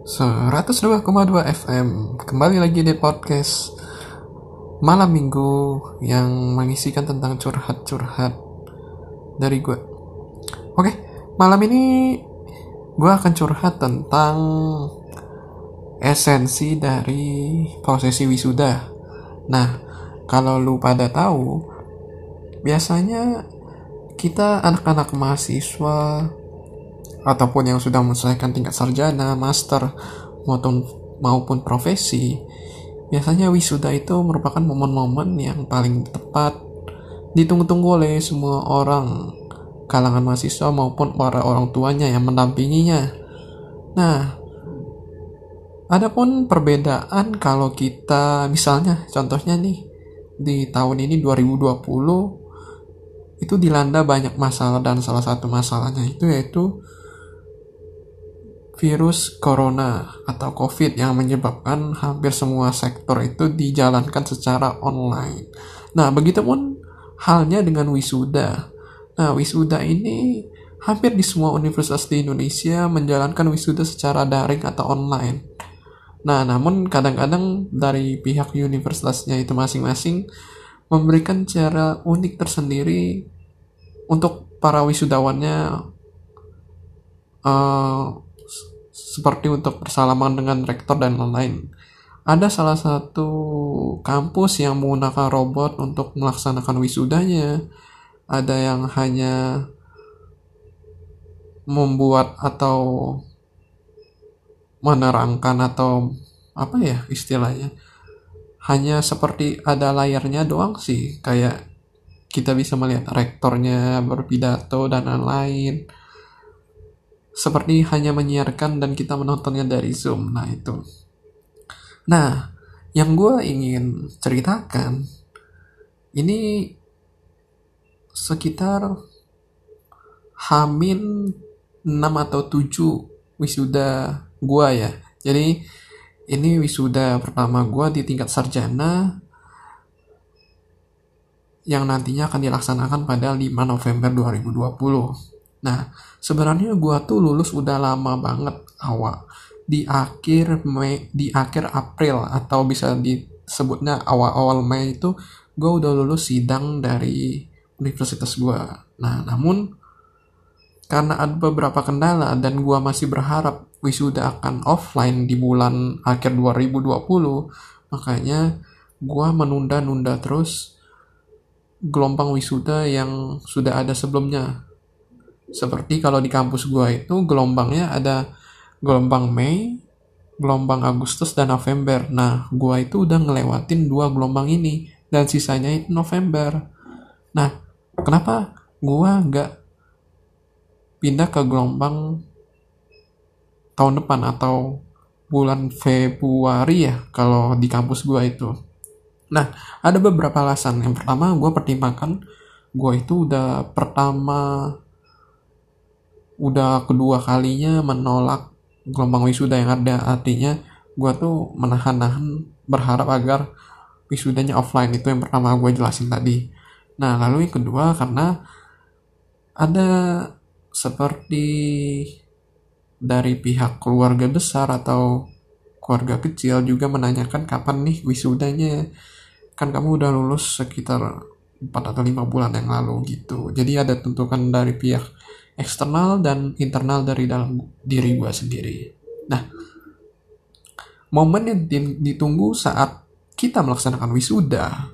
102,2 FM Kembali lagi di podcast Malam minggu Yang mengisikan tentang curhat-curhat Dari gue Oke, malam ini Gue akan curhat tentang Esensi dari prosesi wisuda. Nah, kalau lu pada tahu Biasanya Kita anak-anak mahasiswa ataupun yang sudah menyelesaikan tingkat sarjana, master, maupun, maupun profesi, biasanya wisuda itu merupakan momen-momen yang paling tepat ditunggu-tunggu oleh semua orang kalangan mahasiswa maupun para orang tuanya yang mendampinginya. Nah, adapun perbedaan kalau kita misalnya contohnya nih di tahun ini 2020 itu dilanda banyak masalah dan salah satu masalahnya itu yaitu virus corona atau covid yang menyebabkan hampir semua sektor itu dijalankan secara online. Nah, begitupun halnya dengan wisuda. Nah, wisuda ini hampir di semua universitas di Indonesia menjalankan wisuda secara daring atau online. Nah, namun kadang-kadang dari pihak universitasnya itu masing-masing memberikan cara unik tersendiri untuk para wisudawannya uh, seperti untuk bersalaman dengan rektor dan lain-lain. Ada salah satu kampus yang menggunakan robot untuk melaksanakan wisudanya. Ada yang hanya membuat atau menerangkan atau apa ya istilahnya hanya seperti ada layarnya doang sih kayak kita bisa melihat rektornya berpidato dan lain-lain seperti hanya menyiarkan dan kita menontonnya dari Zoom. Nah, itu. Nah, yang gue ingin ceritakan ini sekitar Hamin 6 atau 7 wisuda gue ya. Jadi ini wisuda pertama gue di tingkat sarjana yang nantinya akan dilaksanakan pada 5 November 2020. Nah, sebenarnya gua tuh lulus udah lama banget awal di akhir Mei di akhir April atau bisa disebutnya awal-awal Mei itu gua udah lulus sidang dari universitas gua. Nah, namun karena ada beberapa kendala dan gua masih berharap wisuda akan offline di bulan akhir 2020, makanya gua menunda-nunda terus gelombang wisuda yang sudah ada sebelumnya seperti kalau di kampus gua itu gelombangnya ada gelombang Mei, gelombang Agustus dan November. Nah, gua itu udah ngelewatin dua gelombang ini dan sisanya itu November. Nah, kenapa gua nggak pindah ke gelombang tahun depan atau bulan Februari ya kalau di kampus gua itu. Nah, ada beberapa alasan. Yang pertama, gue pertimbangkan gue itu udah pertama udah kedua kalinya menolak gelombang wisuda yang ada. Artinya gue tuh menahan-nahan berharap agar wisudanya offline itu yang pertama gue jelasin tadi. Nah lalu yang kedua karena ada seperti dari pihak keluarga besar atau keluarga kecil juga menanyakan kapan nih wisudanya. Kan kamu udah lulus sekitar 4 atau 5 bulan yang lalu gitu. Jadi ada tentukan dari pihak eksternal dan internal dari dalam diri gue sendiri. Nah, momen yang ditunggu saat kita melaksanakan wisuda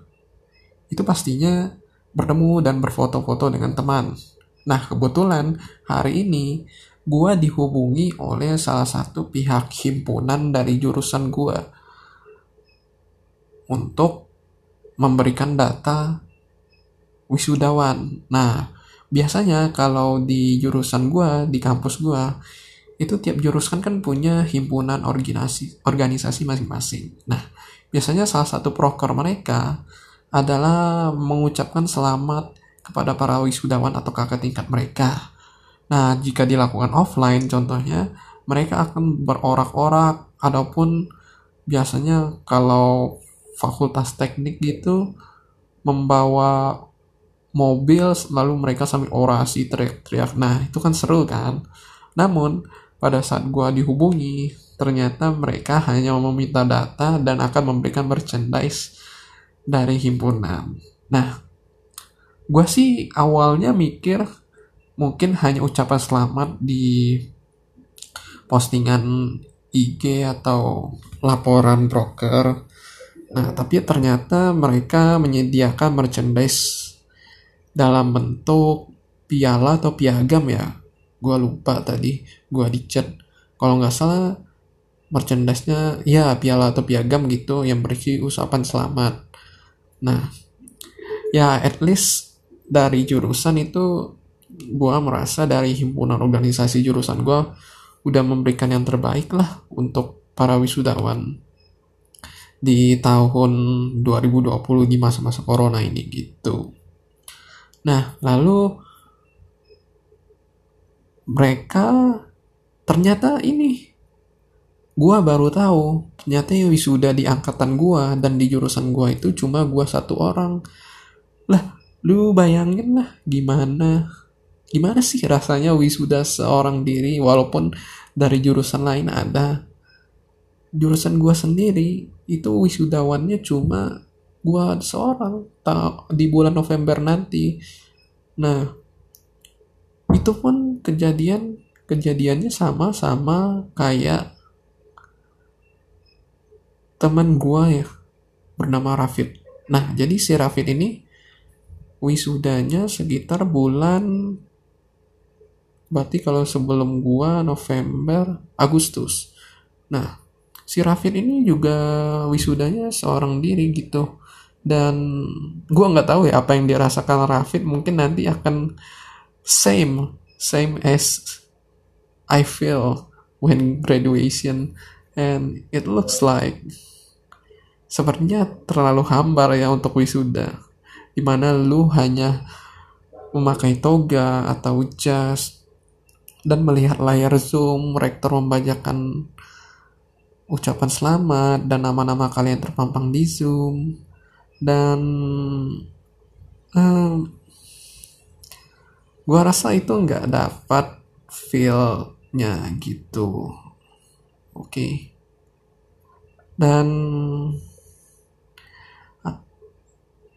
itu pastinya bertemu dan berfoto-foto dengan teman. Nah, kebetulan hari ini gue dihubungi oleh salah satu pihak himpunan dari jurusan gue untuk memberikan data wisudawan. Nah, biasanya kalau di jurusan gue di kampus gue itu tiap jurusan kan punya himpunan organisasi organisasi masing-masing. Nah biasanya salah satu proker mereka adalah mengucapkan selamat kepada para wisudawan atau kakak tingkat mereka. Nah jika dilakukan offline contohnya mereka akan berorak-orak ataupun biasanya kalau fakultas teknik gitu membawa mobil lalu mereka sambil orasi teriak-teriak nah itu kan seru kan namun pada saat gue dihubungi ternyata mereka hanya meminta data dan akan memberikan merchandise dari himpunan. Nah, gue sih awalnya mikir mungkin hanya ucapan selamat di postingan IG atau laporan broker. Nah, tapi ternyata mereka menyediakan merchandise dalam bentuk piala atau piagam ya. Gue lupa tadi, gue dicat. Kalau nggak salah merchandise-nya ya piala atau piagam gitu yang berisi ucapan selamat. Nah, ya at least dari jurusan itu gue merasa dari himpunan organisasi jurusan gue udah memberikan yang terbaik lah untuk para wisudawan di tahun 2020 di masa-masa corona ini gitu. Nah, lalu mereka ternyata ini gua baru tahu ternyata yang wisuda di angkatan gua dan di jurusan gua itu cuma gua satu orang. Lah lu bayangin lah gimana gimana sih rasanya wisuda seorang diri walaupun dari jurusan lain ada. Jurusan gua sendiri itu wisudawannya cuma gua seorang di bulan November nanti nah itu pun kejadian kejadiannya sama-sama kayak teman gua ya bernama Rafid. Nah, jadi si Rafid ini wisudanya sekitar bulan berarti kalau sebelum gua November, Agustus. Nah, si Rafid ini juga wisudanya seorang diri gitu. Dan gua nggak tahu ya apa yang dirasakan Rafid mungkin nanti akan same same as I feel when graduation. And it looks like sepertinya terlalu hambar ya untuk wisuda. Di mana lu hanya memakai toga atau jas dan melihat layar zoom rektor membacakan ucapan selamat dan nama-nama kalian terpampang di zoom dan um, gua rasa itu nggak dapat feelnya gitu oke okay. dan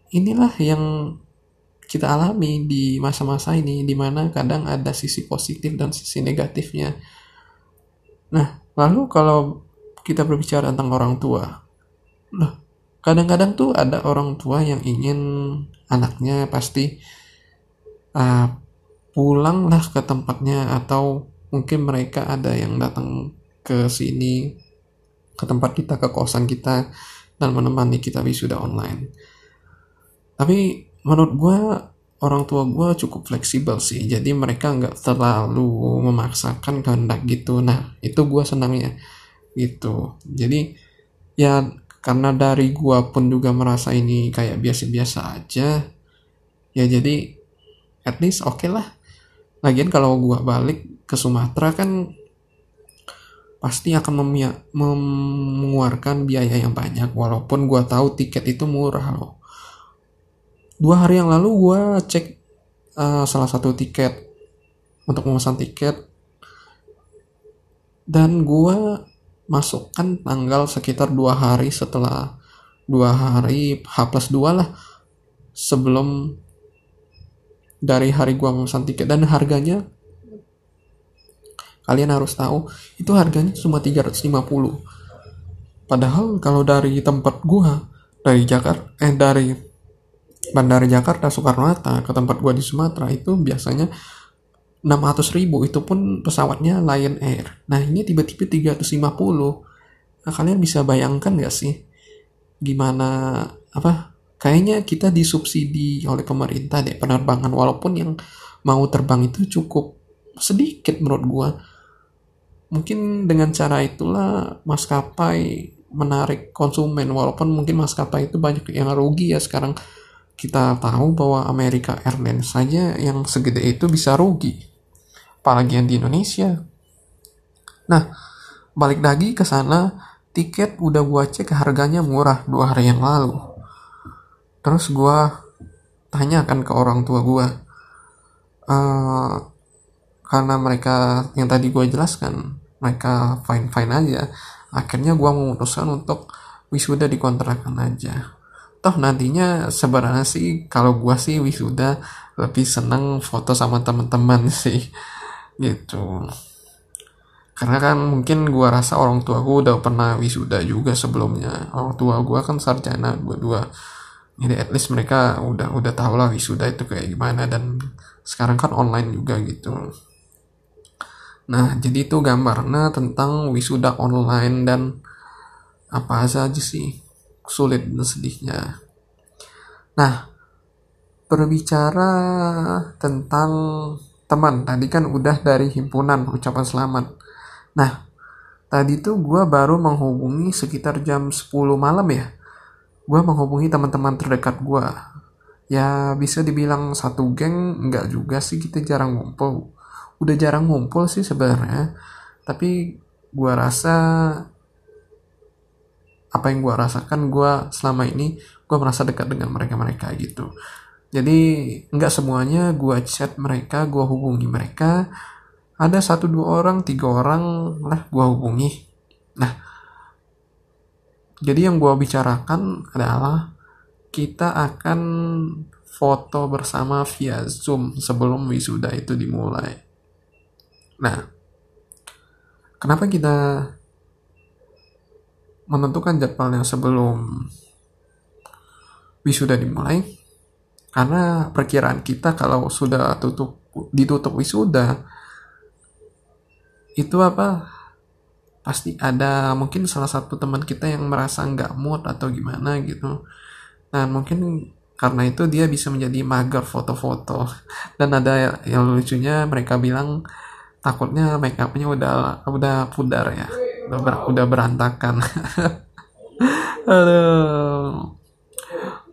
inilah yang kita alami di masa-masa ini di mana kadang ada sisi positif dan sisi negatifnya nah lalu kalau kita berbicara tentang orang tua nah kadang-kadang tuh ada orang tua yang ingin anaknya pasti uh, pulanglah ke tempatnya atau mungkin mereka ada yang datang ke sini ke tempat kita ke kosan kita dan menemani kita wisuda online. Tapi menurut gue orang tua gue cukup fleksibel sih. Jadi mereka nggak terlalu memaksakan kehendak gitu. Nah itu gue senangnya. Gitu. Jadi ya karena dari gue pun juga merasa ini kayak biasa-biasa aja. Ya jadi at least oke okay lah. Lagian kalau gue balik ke Sumatera kan pasti akan mengeluarkan biaya yang banyak. Walaupun gue tahu tiket itu murah loh. Dua hari yang lalu gue cek uh, salah satu tiket untuk memesan tiket. Dan masukkan tanggal sekitar dua hari setelah dua hari H plus dua lah sebelum dari hari gue memesan tiket. Dan harganya kalian harus tahu itu harganya cuma 350 padahal kalau dari tempat gue dari Jakarta eh dari Bandara Jakarta Soekarno-Hatta ke tempat gua di Sumatera itu biasanya 600 ribu itu pun pesawatnya Lion Air. Nah ini tiba-tiba 350 nah kalian bisa bayangkan gak sih gimana apa kayaknya kita disubsidi oleh pemerintah deh penerbangan walaupun yang mau terbang itu cukup sedikit menurut gua. Mungkin dengan cara itulah maskapai menarik konsumen walaupun mungkin maskapai itu banyak yang rugi ya. Sekarang kita tahu bahwa Amerika Airlines saja yang segede itu bisa rugi. Apalagi yang di Indonesia. Nah, balik lagi ke sana, tiket udah gua cek harganya murah dua hari yang lalu. Terus gua tanyakan ke orang tua gua, uh, karena mereka yang tadi gue jelaskan mereka fine fine aja akhirnya gue memutuskan untuk wisuda di kontrakan aja toh nantinya sebenarnya sih kalau gue sih wisuda lebih seneng foto sama teman-teman sih gitu. Karena kan mungkin gue rasa orang tua gue udah pernah wisuda juga sebelumnya. Orang tua gue kan sarjana dua-dua. Jadi at least mereka udah udah tau lah wisuda itu kayak gimana dan sekarang kan online juga gitu. Nah jadi itu gambarnya tentang wisuda online dan apa saja sih sulit dan sedihnya. Nah berbicara tentang teman. Tadi kan udah dari himpunan ucapan selamat. Nah tadi tuh gue baru menghubungi sekitar jam 10 malam ya. Gue menghubungi teman-teman terdekat gue ya bisa dibilang satu geng nggak juga sih kita jarang ngumpul. Udah jarang ngumpul sih sebenarnya tapi gue rasa apa yang gue rasakan gue selama ini gue merasa dekat dengan mereka-mereka gitu jadi nggak semuanya gue chat mereka gue hubungi mereka ada satu dua orang tiga orang lah gue hubungi nah jadi yang gue bicarakan adalah kita akan foto bersama via Zoom sebelum wisuda itu dimulai. Nah, kenapa kita menentukan jadwalnya sebelum wisuda dimulai? Karena perkiraan kita kalau sudah tutup ditutup wisuda itu apa? Pasti ada mungkin salah satu teman kita yang merasa nggak mood atau gimana gitu. Nah mungkin karena itu dia bisa menjadi mager foto-foto. Dan ada yang lucunya mereka bilang takutnya make upnya udah udah pudar ya. Udah, udah berantakan. Aduh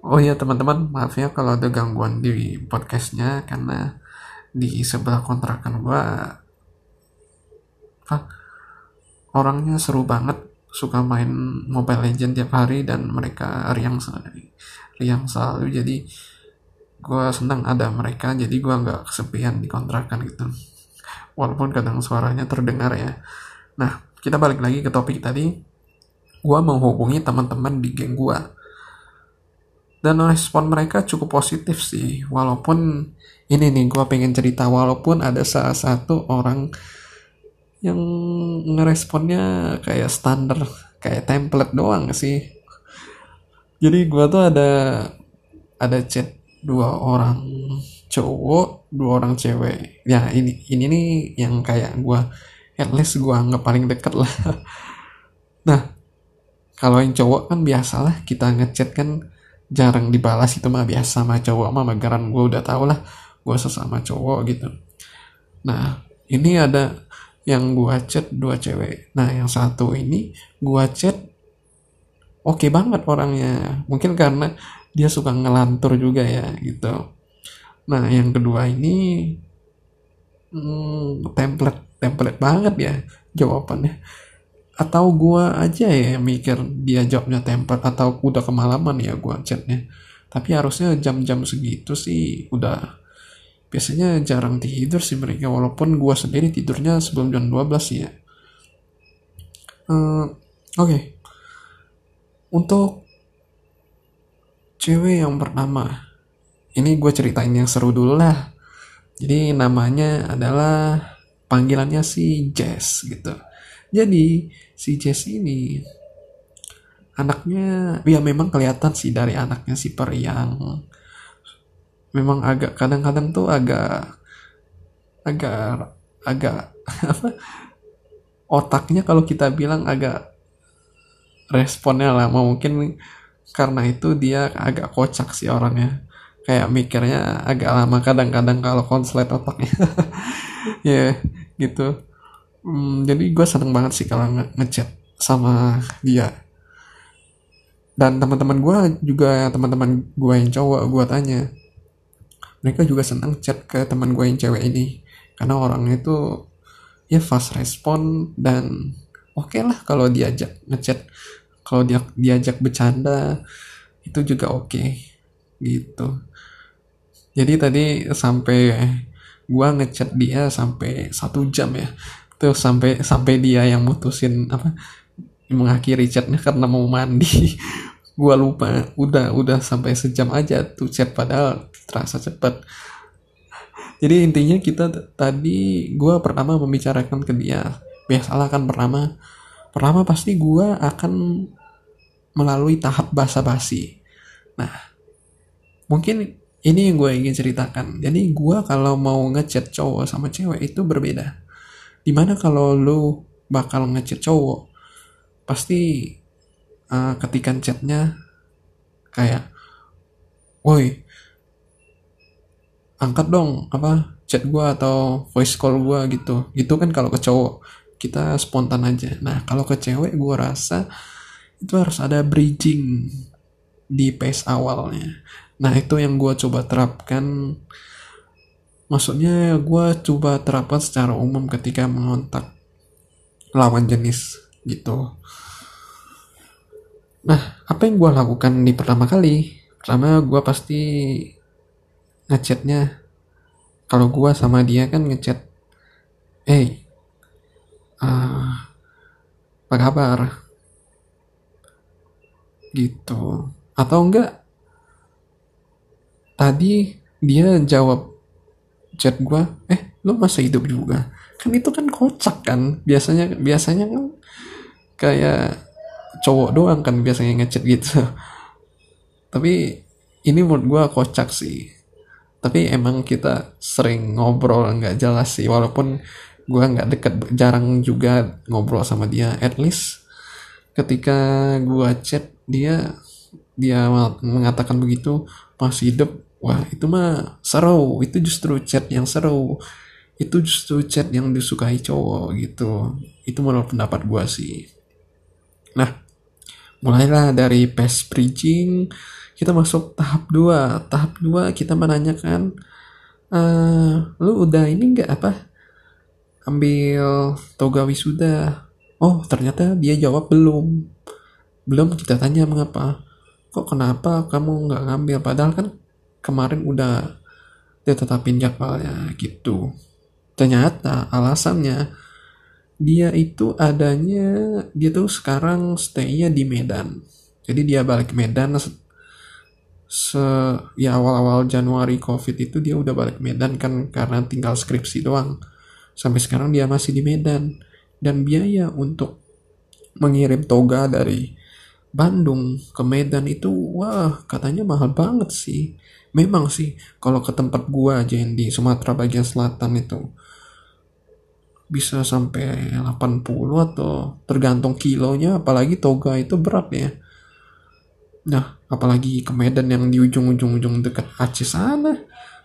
oh ya teman-teman maaf ya kalau ada gangguan di podcastnya karena di sebelah kontrakan gua ah, orangnya seru banget suka main Mobile Legend tiap hari dan mereka riang selalu riang selalu jadi gue senang ada mereka jadi gue nggak kesepian di kontrakan gitu. Walaupun kadang suaranya terdengar ya. Nah kita balik lagi ke topik tadi. Gue menghubungi teman-teman di geng gue dan respon mereka cukup positif sih. Walaupun ini nih gue pengen cerita. Walaupun ada salah satu orang yang ngeresponnya kayak standar kayak template doang sih. Jadi gue tuh ada ada chat dua orang cowok dua orang cewek. Ya ini ini nih yang kayak gue at least gue anggap paling deket lah. Nah kalau yang cowok kan biasalah kita ngechat kan jarang dibalas itu mah biasa sama cowok mah magaran gue udah tau lah gue sesama cowok gitu. Nah ini ada yang gua chat dua cewek. Nah yang satu ini gua chat oke okay banget orangnya. Mungkin karena dia suka ngelantur juga ya gitu. Nah yang kedua ini hmm, template template banget ya jawabannya atau gua aja ya mikir dia jawabnya template atau udah kemalaman ya gua chatnya. Tapi harusnya jam-jam segitu sih udah biasanya jarang tidur sih mereka walaupun gue sendiri tidurnya sebelum jam 12 sih ya. Uh, oke. Okay. untuk cewek yang pertama ini gue ceritain yang seru dulu lah. Jadi namanya adalah panggilannya si Jess gitu jadi si Jess ini anaknya ya memang kelihatan sih dari anaknya si periang memang agak kadang-kadang tuh agak agak agak apa otaknya kalau kita bilang agak responnya lama mungkin karena itu dia agak kocak sih orangnya. Kayak mikirnya agak lama kadang-kadang kalau konslet otaknya. Ya yeah, gitu hmm, jadi gue seneng banget sih kalau nge ngechat sama dia. Dan teman-teman gue juga teman-teman gue yang cowok gue tanya mereka juga senang chat ke teman gue yang cewek ini. Karena orangnya itu ya fast respon dan oke okay lah kalau diajak ngechat. Kalau dia diajak bercanda itu juga oke okay. gitu. Jadi tadi sampai gue ngechat dia sampai satu jam ya terus sampai sampai dia yang mutusin apa mengakhiri chatnya karena mau mandi. Gua lupa udah udah sampai sejam aja tuh chat padahal terasa cepat jadi intinya kita tadi gua pertama membicarakan ke dia. Biasalah kan pertama pertama pasti gua akan melalui tahap basa-basi. Nah mungkin ini yang gue ingin ceritakan. Jadi gue kalau mau ngechat cowok sama cewek itu berbeda di mana kalau lu bakal ngechat cowok pasti uh, ketikan chatnya kayak woi angkat dong apa chat gue atau voice call gue gitu. Gitu kan kalau ke cowok kita spontan aja. Nah kalau ke cewek gue rasa itu harus ada bridging di pace awalnya. Nah itu yang gue coba terapkan Maksudnya gue coba terapkan secara umum ketika mengontak lawan jenis gitu. Nah apa yang gue lakukan di pertama kali? Pertama gue pasti ngechatnya. Kalau gue sama dia kan ngechat Hey uh, Apa kabar? Gitu. Atau enggak tadi dia jawab chat gue eh lo masih hidup juga? Kan itu kan kocak kan. Biasanya biasanya kan kayak cowok doang kan biasanya ngechat gitu. Tapi ini menurut gue kocak sih. Tapi emang kita sering ngobrol nggak jelas sih walaupun gue nggak deket jarang juga ngobrol sama dia. At least ketika gue chat dia dia mengatakan begitu masih hidup wah itu mah seru. Itu justru chat yang seru. Itu justru chat yang disukai cowok gitu. Itu menurut pendapat gue sih. Nah mulailah dari past bridging. Kita masuk tahap 2 tahap 2 kita menanyakan uh, lu udah ini nggak apa ambil toga wisuda? Oh ternyata dia jawab belum. Belum kita tanya mengapa? Kok kenapa kamu nggak ngambil? Padahal kan kemarin udah ditetapin jadwalnya gitu. Ternyata alasannya dia itu adanya dia tuh sekarang stay-nya di Medan. Jadi dia balik Medan se, se ya awal-awal Januari covid itu dia udah balik Medan kan karena tinggal skripsi doang. Sampai sekarang dia masih di Medan. Dan biaya untuk mengirim toga dari Bandung ke Medan itu wah katanya mahal banget sih memang sih kalau ke tempat gua aja yang di Sumatera bagian selatan itu bisa sampai 80 atau tergantung kilonya apalagi toga itu berat ya. Nah apalagi ke Medan yang di ujung-ujung ujung dekat Aceh sana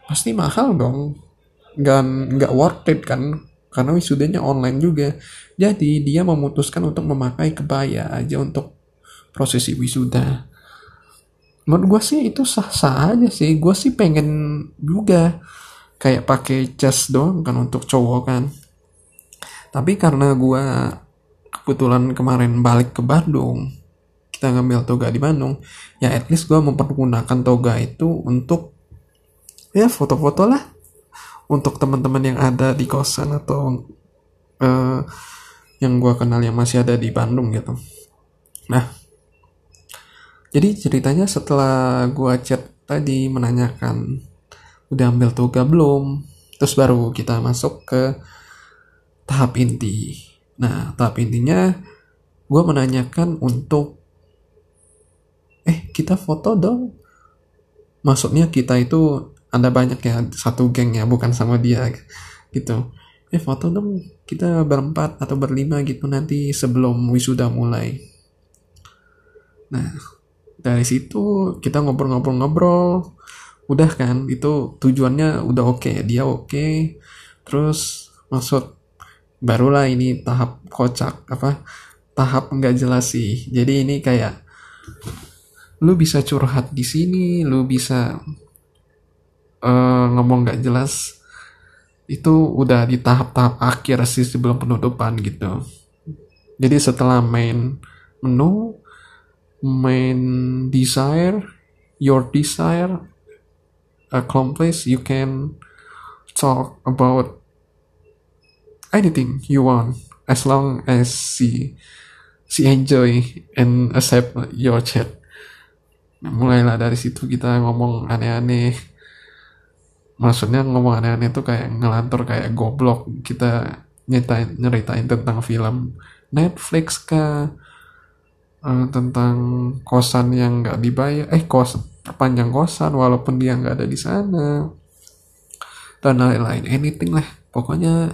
pasti mahal dong. Nggak nggak worth it kan karena wisudanya online juga. Jadi dia memutuskan untuk memakai kebaya aja untuk prosesi wisuda menurut gue sih itu sah-sah aja sih. Gue sih pengen juga kayak pakai jas doang kan untuk cowok kan. Tapi karena gue kebetulan kemarin balik ke Bandung kita ngambil toga di Bandung ya at least gue mempergunakan toga itu untuk ya foto-foto lah untuk teman-teman yang ada di kosan atau uh, yang gue kenal yang masih ada di Bandung gitu. Nah jadi ceritanya setelah gua chat tadi menanyakan udah ambil toga belum, terus baru kita masuk ke tahap inti. Nah, tahap intinya gua menanyakan untuk eh kita foto dong. Maksudnya kita itu ada banyak ya satu geng ya bukan sama dia gitu. Eh foto dong kita berempat atau berlima gitu nanti sebelum wisuda mulai. Nah, dari situ kita ngobrol-ngobrol-ngobrol udah kan itu tujuannya udah oke okay. dia oke okay. terus maksud barulah ini tahap kocak apa tahap nggak jelas sih jadi ini kayak lu bisa curhat di sini lu bisa uh, ngomong nggak jelas itu udah di tahap-tahap akhir sih sebelum penutupan gitu jadi setelah main menu main desire your desire accomplished you can talk about anything you want as long as she she enjoy and accept your chat. Nah, mulailah dari situ kita ngomong aneh-aneh. Maksudnya ngomong aneh-aneh itu kayak ngelantur kayak goblok. Kita nyeritain nyeritain tentang film Netflix kah uh, tentang kosan yang nggak dibayar eh kos perpanjang kosan walaupun dia nggak ada di sana dan lain-lain anything lah. Pokoknya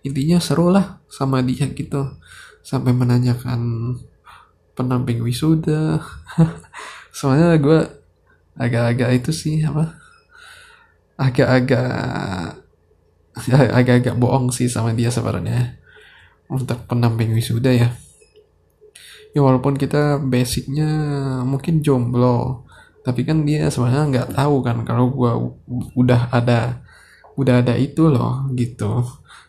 intinya seru lah sama dia gitu. Sampai menanyakan penamping wisuda. Soalnya gue agak-agak itu sih apa agak-agak agak-agak bohong sih sama dia sebenarnya untuk penamping wisuda ya ya walaupun kita basicnya mungkin jomblo tapi kan dia sebenarnya nggak tahu kan kalau gue udah ada udah ada itu loh gitu.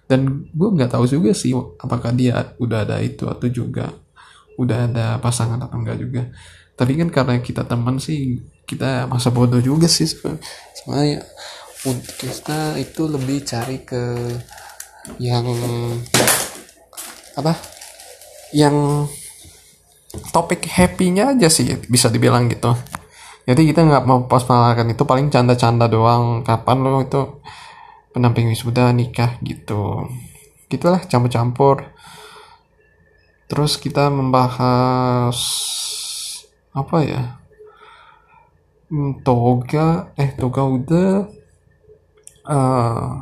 Dan gue nggak tahu juga sih apakah dia udah ada itu atau juga udah ada pasangan atau enggak juga. Tapi kan karena kita teman sih kita masa bodoh juga sih sebenarnya untuk kita itu lebih cari ke yang apa? Yang topik happy-nya aja sih bisa dibilang gitu. Jadi kita nggak mau pas malakan itu paling canda-canda doang kapan lo itu penamping wisuda nikah gitu. Gitulah campur-campur. Terus kita membahas apa ya hmm, toga eh toga udah uh,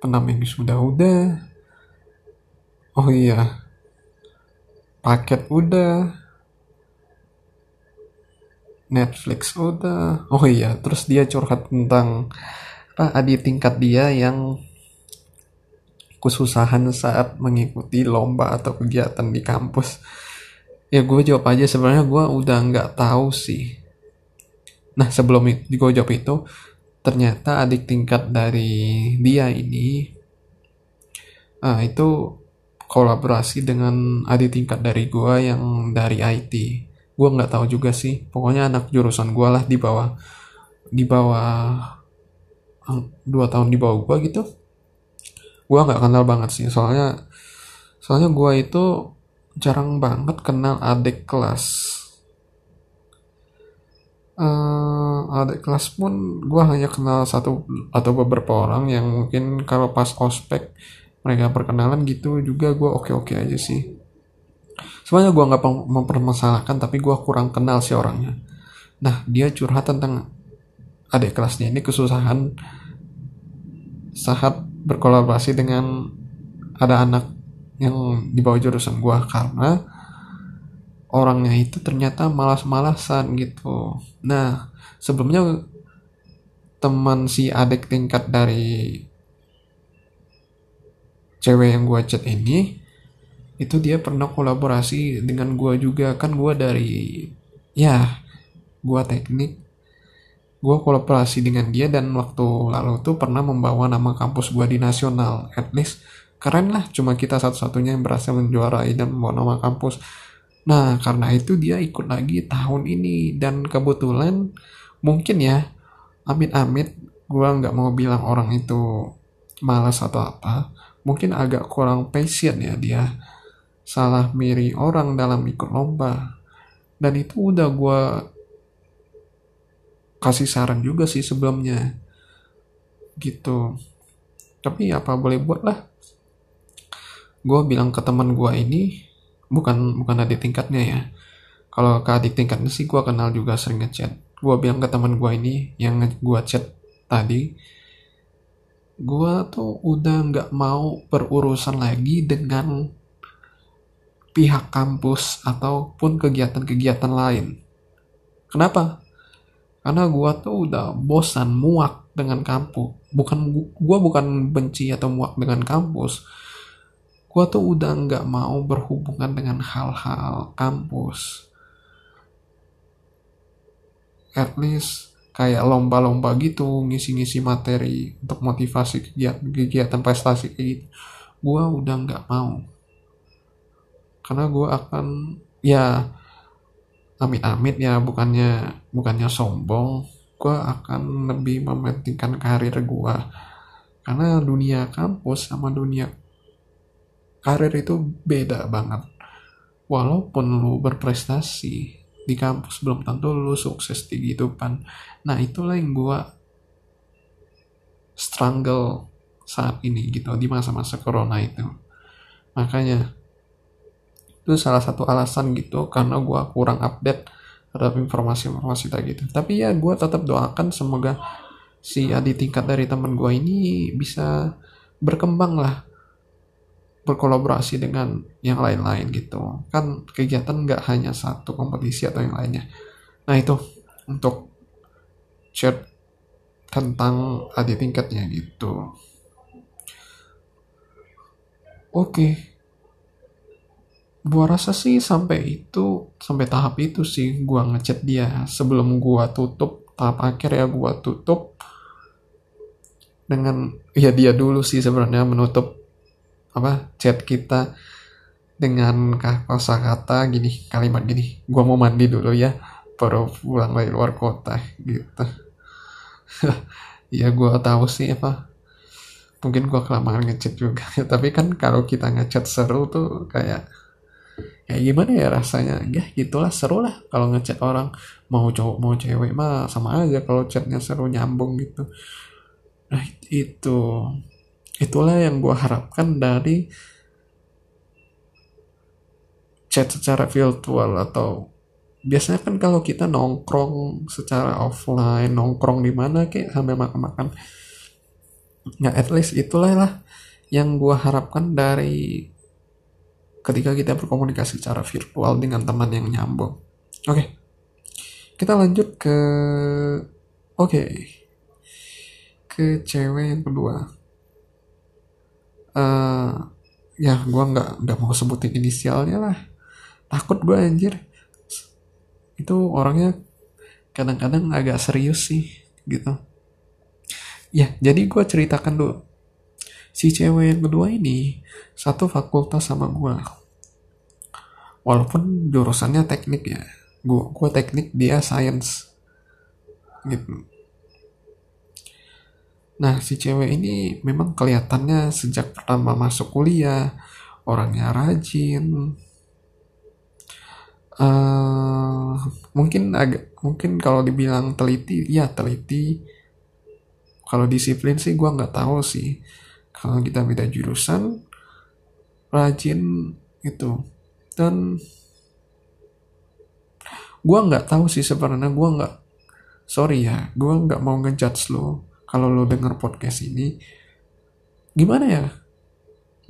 penamping wisuda udah. Oh iya paket udah. Netflix udah. Oh iya terus dia curhat tentang apa adik tingkat dia yang kesusahan saat mengikuti lomba atau kegiatan di kampus. Ya gue jawab aja. Sebenarnya gue udah nggak tahu sih. Nah sebelum gue jawab itu ternyata adik tingkat dari dia ini ah, itu kolaborasi dengan adik tingkat dari gue yang dari IT gue nggak tahu juga sih. Pokoknya anak jurusan gue lah di bawah di bawah dua tahun di bawah gue gitu. Gue nggak kenal banget sih. Soalnya soalnya gue itu jarang banget kenal adik kelas. Uh, adik kelas pun gue hanya kenal satu atau beberapa orang yang mungkin kalau pas ospek mereka perkenalan gitu juga gue oke oke aja sih. Semuanya gue nggak mempermasalahkan tapi gue kurang kenal si orangnya. Nah dia curhat tentang adik kelasnya ini kesusahan saat berkolaborasi dengan ada anak yang di bawah jurusan gue karena orangnya itu ternyata malas-malasan gitu. Nah sebelumnya teman si adik tingkat dari cewek yang gue chat ini itu dia pernah kolaborasi dengan gue juga. Kan gue dari ya gue teknik gue kolaborasi dengan dia dan waktu lalu tuh pernah membawa nama kampus gue di nasional. At least keren lah cuma kita satu-satunya yang berhasil menjuarai dan membawa nama kampus. Nah karena itu dia ikut lagi tahun ini. Dan kebetulan mungkin ya amit-amit gue nggak mau bilang orang itu malas atau apa mungkin agak kurang passion ya dia. Salah miri orang dalam ikut lomba. Dan itu udah gue kasih saran juga sih sebelumnya. Gitu. Tapi apa boleh buat lah. Gue bilang ke teman gue ini bukan bukan adik tingkatnya ya. Kalau ke adik tingkatnya sih gue kenal juga sering ngechat. Gue bilang ke teman gue ini yang gue chat tadi gue tuh udah nggak mau berurusan lagi dengan pihak kampus ataupun kegiatan-kegiatan lain. Kenapa? Karena gue tuh udah bosan muak dengan kampus. Bukan gue bukan benci atau muak dengan kampus. Gue tuh udah nggak mau berhubungan dengan hal-hal kampus. At least kayak lomba-lomba gitu ngisi-ngisi materi untuk motivasi kegiatan, kegiatan prestasi kayak gitu. Gue udah nggak mau. Karena gue akan ya amit-amit ya bukannya bukannya sombong gue akan lebih mementingkan karir gue karena dunia kampus sama dunia karir itu beda banget. Walaupun lu berprestasi di kampus belum tentu lu sukses di kehidupan. Nah itulah yang gue struggle saat ini gitu di masa-masa corona itu. Makanya itu salah satu alasan gitu karena gue kurang update terhadap informasi-informasi tadi gitu. Tapi ya gue tetap doakan semoga si adik tingkat dari teman gue ini bisa berkembang lah berkolaborasi dengan yang lain-lain gitu. Kan kegiatan nggak hanya satu kompetisi atau yang lainnya. Nah itu untuk chat tentang adik tingkatnya gitu. Oke. Okay gua rasa sih sampai itu sampai tahap itu sih gua ngechat dia. Sebelum gua tutup tahap akhir ya gua tutup. Dengan ya dia dulu sih sebenarnya menutup apa chat kita dengan kosa kata gini kalimat gini gua mau mandi dulu ya baru pulang dari luar kota gitu. Ya gua tahu sih apa mungkin gua kelamaan ngechat juga. Tapi kan kalau kita ngechat seru tuh kayak ya gimana ya rasanya? Ya gitulah seru lah kalau ngechat orang. Mau cowok mau cewek mah sama aja kalau chatnya seru nyambung gitu. Nah itu itulah yang gue harapkan dari chat secara virtual atau biasanya kan kalau kita nongkrong secara offline nongkrong di mana kayak sambil makan-makan ya at least itulah lah yang gue harapkan dari ketika kita berkomunikasi secara virtual dengan teman yang nyambung. Oke, okay. kita lanjut ke oke okay. ke cewek yang kedua. Uh, ya, gue nggak nggak mau sebutin inisialnya lah. Takut gue anjir. Itu orangnya kadang-kadang agak serius sih gitu. Ya, jadi gue ceritakan dulu si cewek yang kedua ini satu fakultas sama gue walaupun jurusannya teknik ya gue gue teknik dia science gitu nah si cewek ini memang kelihatannya sejak pertama masuk kuliah orangnya rajin. Uh, mungkin agak mungkin kalau dibilang teliti ya teliti. Kalau disiplin sih gue nggak tahu sih. Kalau kita beda jurusan rajin itu dan gue nggak tahu sih sebenarnya gue nggak sorry ya gue nggak mau ngejudge lo kalau lo denger podcast ini gimana ya?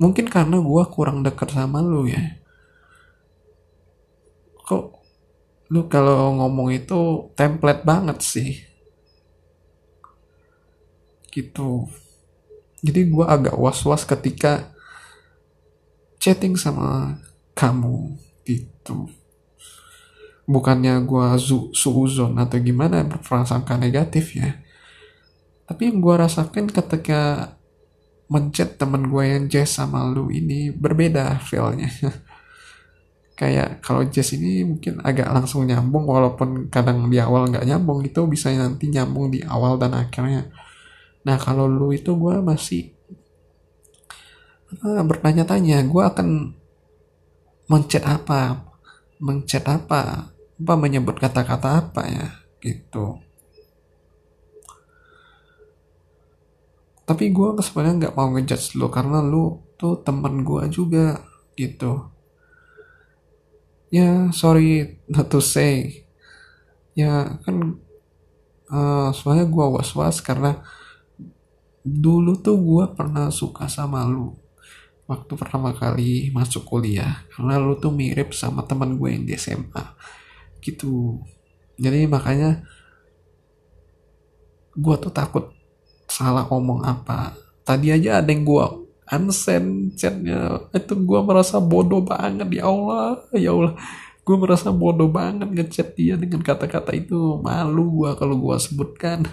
Mungkin karena gue kurang dekat sama lo ya. Kok lu kalau ngomong itu template banget sih? Gitu. Jadi gue agak was-was ketika chatting sama kamu gitu. Bukannya gue su suuzon atau gimana berprasangka negatif ya tapi yang gue rasakan ketika mencet temen gue yang Jess sama lu ini berbeda feelnya. Kayak kalau Jess ini mungkin agak langsung nyambung walaupun kadang di awal nggak nyambung itu bisa nanti nyambung di awal dan akhirnya. Nah kalau lu itu gue masih uh, bertanya-tanya, gue akan mencet apa, mencet apa, apa menyebut kata-kata apa ya, gitu. Tapi gue sebenarnya nggak mau ngejudge lu karena lu tuh temen gue juga, gitu. Ya sorry not to say, ya kan uh, soalnya gue was-was karena dulu tuh gue pernah suka sama lu. Waktu pertama kali masuk kuliah karena lu tuh mirip sama teman gue yang di SMA gitu. Jadi makanya gue tuh takut salah ngomong apa. Tadi aja ada yang gue unsend chatnya. Itu gue merasa bodoh banget. Ya Allah ya Allah. Gue merasa bodoh banget ngechat dia dengan kata-kata itu. Malu gue kalau gue sebutkan.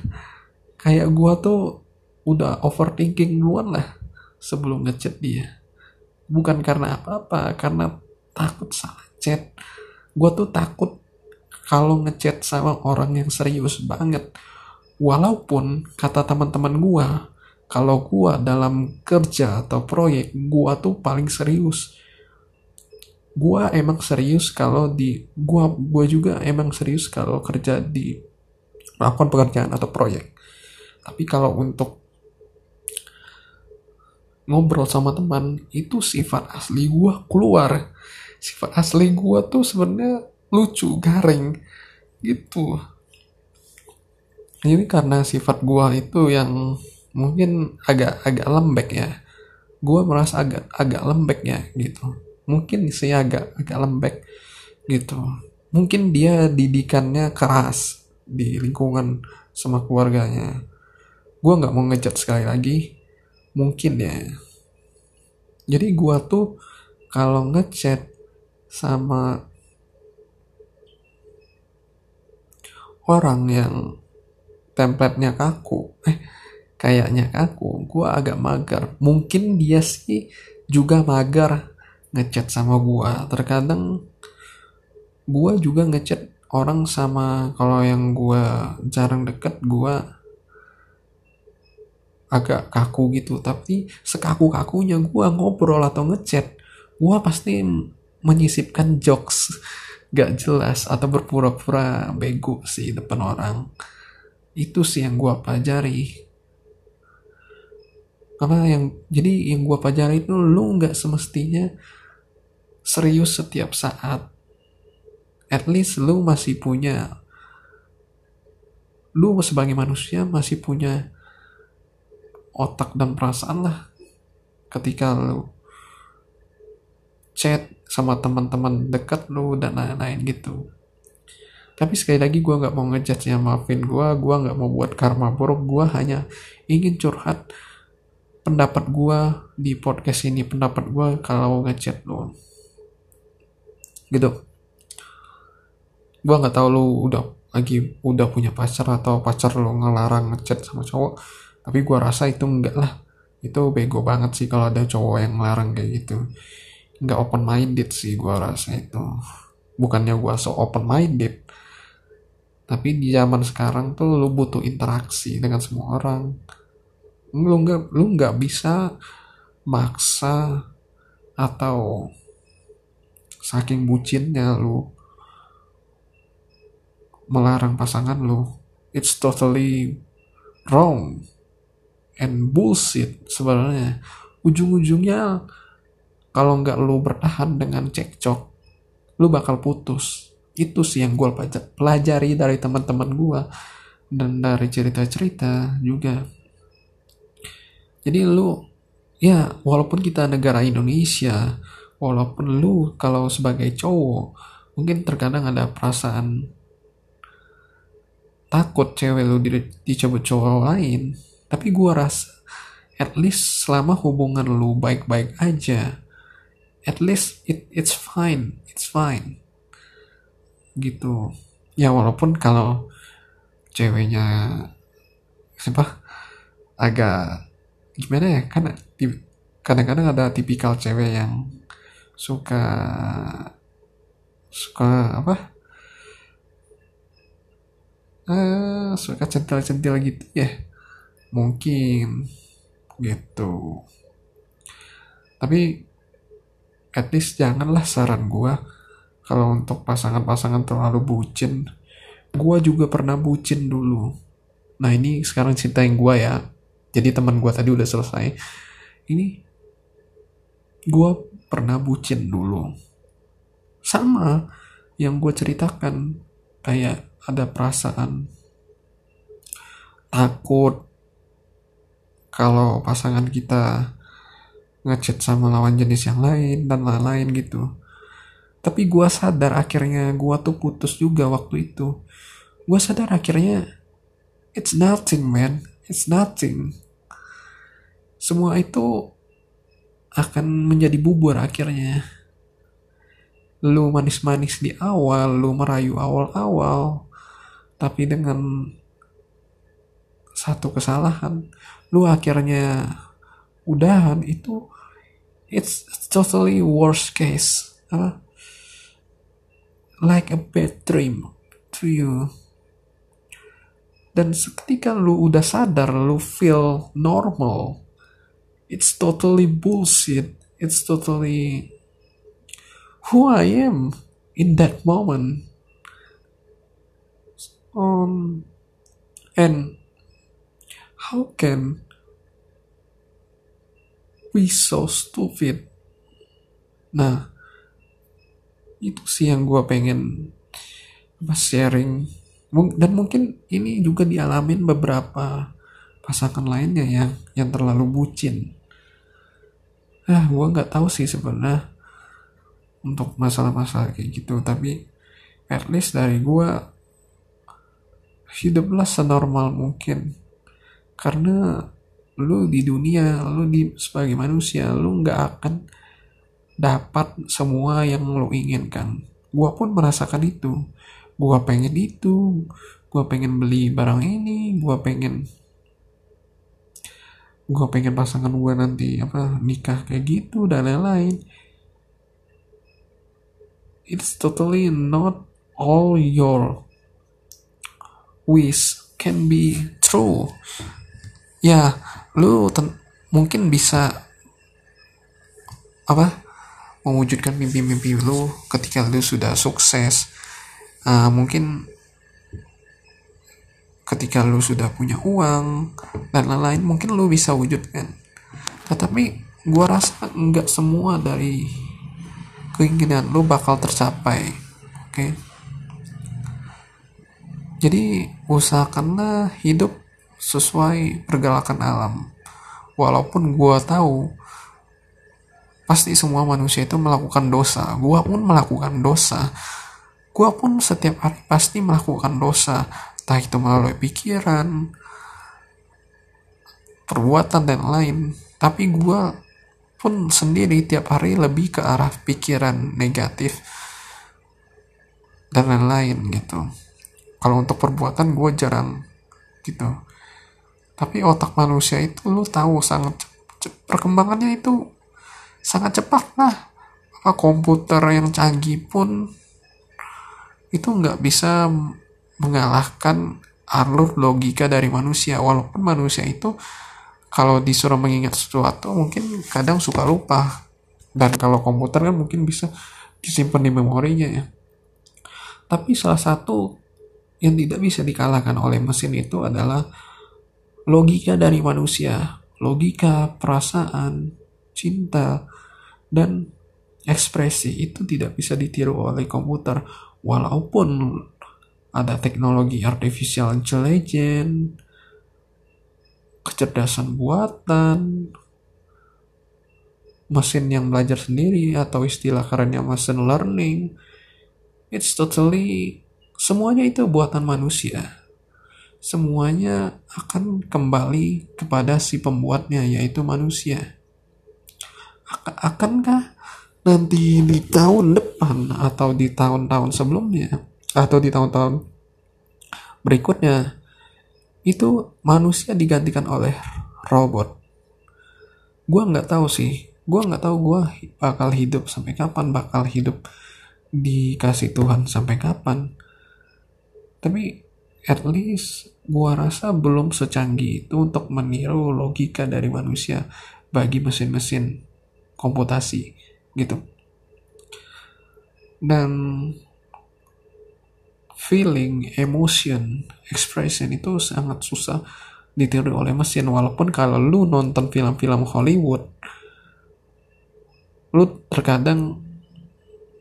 Kayak gue tuh udah overthinking duluan lah sebelum ngechat dia. Bukan karena apa-apa karena takut salah chat. Gue tuh takut kalau ngechat sama orang yang serius banget walaupun kata teman-teman gue kalau gua dalam kerja atau proyek gua tuh paling serius. Gua emang serius kalau di gua gua juga emang serius kalau kerja di melakukan pekerjaan atau proyek. Tapi kalau untuk ngobrol sama teman itu sifat asli gua keluar. Sifat asli gua tuh sebenarnya lucu garing gitu ini karena sifat gua itu yang mungkin agak agak lembek ya. Gue merasa agak agak lembek ya gitu. Mungkin sih agak agak lembek gitu. Mungkin dia didikannya keras di lingkungan sama keluarganya. Gue nggak mau ngejat sekali lagi. Mungkin ya. Jadi gue tuh kalau ngechat sama orang yang templatenya kaku. Eh kayaknya aku gue agak mager. Mungkin dia sih juga mager ngechat sama gue terkadang gue juga ngechat orang sama kalau yang gue jarang deket gue agak kaku gitu. Tapi sekaku kakunya gue ngobrol atau ngechat gue pasti menyisipkan jokes gak jelas atau berpura-pura bego sih depan orang itu sih yang gue pelajari. Apa yang jadi yang gue pelajari itu lu nggak semestinya serius setiap saat. At least lu masih punya lu sebagai manusia masih punya otak dan perasaan lah. Ketika lu chat sama teman-teman dekat lu dan lain-lain gitu tapi sekali lagi gue nggak mau ngejudge ya maafin gue gue nggak mau buat karma buruk. Gue hanya ingin curhat pendapat gue di podcast ini. Pendapat gue kalau ngechat lo gitu. Gue nggak tahu lo udah lagi udah punya pacar atau pacar lo ngelarang ngechat sama cowok. Tapi gue rasa itu enggak lah. Itu bego banget sih kalau ada cowok yang ngelarang kayak gitu. Nggak open minded sih gue rasa itu. Bukannya gue so open minded tapi di zaman sekarang tuh lo butuh interaksi dengan semua orang. Lu nggak lu nggak bisa maksa atau saking bucinnya lu melarang pasangan lu it's totally wrong and bullshit sebenarnya. Ujung-ujungnya kalau nggak lu bertahan dengan cekcok lu bakal putus itu sih yang gue pelajari dari teman-teman gue dan dari cerita-cerita juga. Jadi lu ya walaupun kita negara Indonesia walaupun lu kalau sebagai cowok mungkin terkadang ada perasaan takut cewek lu dicoba cowok lain. Tapi gua rasa at least selama hubungan lu baik-baik aja at least it it's fine it's fine gitu. Ya walaupun kalau ceweknya siapa? Agak gimana ya? Kan kadang-kadang ada tipikal cewek yang suka suka apa? Uh, suka centil-centil gitu ya. Mungkin gitu. Tapi at least janganlah saran gue kalau untuk pasangan-pasangan terlalu bucin gue juga pernah bucin dulu. Nah ini sekarang cinta yang gue ya. Jadi teman gue tadi udah selesai. Ini gue pernah bucin dulu. Sama yang gue ceritakan kayak ada perasaan takut kalau pasangan kita ngechat sama lawan jenis yang lain dan lain-lain gitu tapi gue sadar akhirnya gue tuh putus juga waktu itu. Gue sadar akhirnya it's nothing man. It's nothing. Semua itu akan menjadi bubur akhirnya. Lu manis-manis di awal lu merayu awal-awal tapi dengan satu kesalahan lu akhirnya udahan itu it's totally worst case uh, like a bad dream to you. Dan ketika lu udah sadar lu feel normal it's totally bullshit it's totally who I am in that moment. Um and how can we so stupid? Nah itu sih yang gue pengen sharing. Dan mungkin ini juga dialamin beberapa pasangan lainnya yang yang terlalu bucin. Ah gue nggak tahu sih sebenarnya untuk masalah-masalah kayak gitu tapi at least dari gue hiduplah senormal mungkin. Karena lu di dunia lu di sebagai manusia lu nggak akan dapat semua yang lu inginkan. Gue pun merasakan itu. Gue pengen itu gue pengen beli barang ini gue pengen gue pengen pasangan gue nanti apa nikah kayak gitu dan lain-lain. It's totally not all your wish can be true. Ya lu mungkin bisa apa mewujudkan mimpi-mimpi lu ketika lu sudah sukses. Uh, mungkin ketika lu sudah punya uang dan lain-lain mungkin lu bisa wujudkan. Tetapi gua rasa nggak semua dari keinginan lu bakal tercapai oke? Okay? jadi usahakanlah hidup sesuai pergerakan alam. Walaupun gua tahu pasti semua manusia itu melakukan dosa. Gua pun melakukan dosa. Gue pun setiap hari pasti melakukan dosa. Entah itu melalui pikiran perbuatan dan lain. Tapi gue pun sendiri tiap hari lebih ke arah pikiran negatif dan lain-lain gitu. Kalau untuk perbuatan gue jarang gitu. Tapi otak manusia itu lu tahu sangat perkembangannya itu sangat cepat lah. Komputer yang canggih pun itu nggak bisa mengalahkan alur logika dari manusia. Walaupun manusia itu kalau disuruh mengingat sesuatu mungkin kadang suka lupa. Dan kalau komputer kan mungkin bisa disimpan di memorinya ya. Tapi salah satu yang tidak bisa dikalahkan oleh mesin itu adalah logika dari manusia. Logika perasaan cinta dan ekspresi itu tidak bisa ditiru oleh komputer walaupun ada teknologi artificial intelligence, kecerdasan buatan, mesin yang belajar sendiri atau istilah kerennya machine learning, it's totally semuanya itu buatan manusia. Semuanya akan kembali kepada si pembuatnya yaitu manusia. Akankah nanti di tahun depan atau di tahun-tahun sebelumnya atau di tahun-tahun berikutnya itu manusia digantikan oleh robot? Gue nggak tahu sih. Gue nggak tahu gue bakal hidup sampai kapan bakal hidup dikasih Tuhan sampai kapan. Tapi at least gue rasa belum secanggih itu untuk meniru logika dari manusia bagi mesin-mesin komputasi gitu. Dan feeling, emotion, expression itu sangat susah ditiru oleh mesin. Walaupun kalau lu nonton film-film Hollywood lu terkadang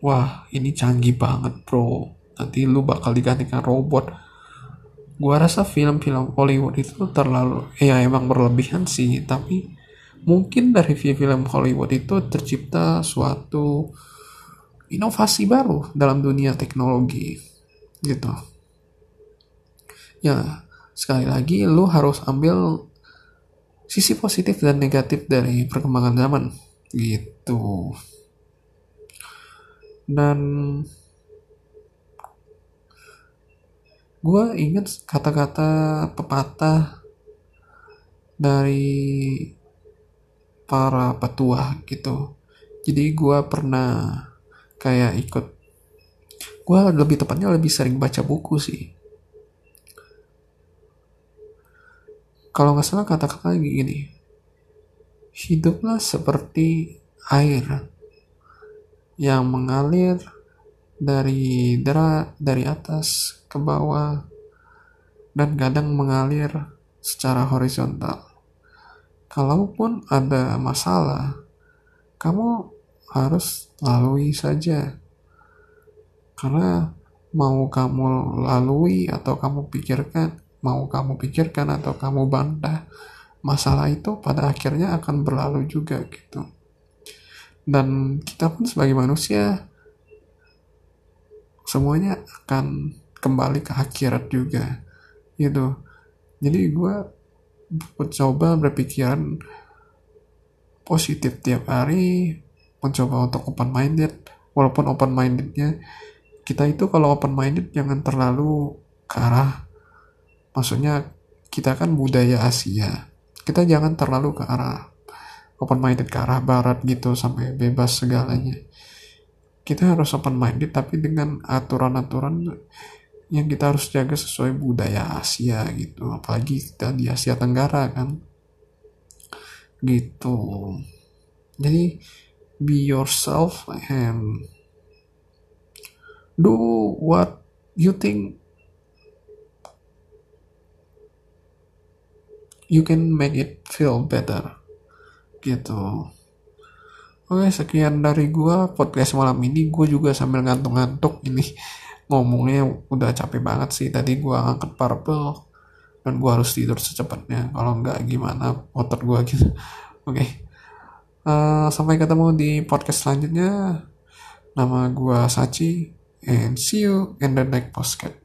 wah ini canggih banget bro. Nanti lu bakal digantikan robot. Gua rasa film-film Hollywood itu terlalu ya emang berlebihan sih tapi mungkin dari film Hollywood itu tercipta suatu inovasi baru dalam dunia teknologi gitu. Ya sekali lagi lu harus ambil sisi positif dan negatif dari perkembangan zaman gitu. Dan gue inget kata-kata pepatah dari para petua gitu. Jadi gue pernah kayak ikut. Gue lebih tepatnya lebih sering baca buku sih. Kalau nggak salah kata-kata gini hiduplah seperti air yang mengalir dari dera dari atas ke bawah dan kadang mengalir secara horizontal. Kalaupun ada masalah, kamu harus lalui saja. Karena mau kamu lalui atau kamu pikirkan, mau kamu pikirkan atau kamu bantah, masalah itu pada akhirnya akan berlalu juga gitu. Dan kita pun sebagai manusia semuanya akan kembali ke akhirat juga gitu jadi gue mencoba berpikiran positif tiap hari mencoba untuk open minded walaupun open mindednya kita itu kalau open minded jangan terlalu ke arah maksudnya kita kan budaya Asia. Kita jangan terlalu ke arah open minded ke arah barat gitu sampai bebas segalanya. Kita harus open minded tapi dengan aturan-aturan yang kita harus jaga sesuai budaya Asia gitu. Apalagi kita di Asia Tenggara kan. Gitu. Jadi be yourself and do what you think you can make it feel better. Gitu. Oke sekian dari gua podcast malam ini. Gue juga sambil ngantuk-ngantuk ini ngomongnya udah capek banget sih. Tadi gua angkat purple dan gua harus tidur secepatnya. Kalau nggak gimana? Otot gua gitu. Oke. Okay. uh, sampai ketemu di podcast selanjutnya. Nama gua Sachi and see you in the next podcast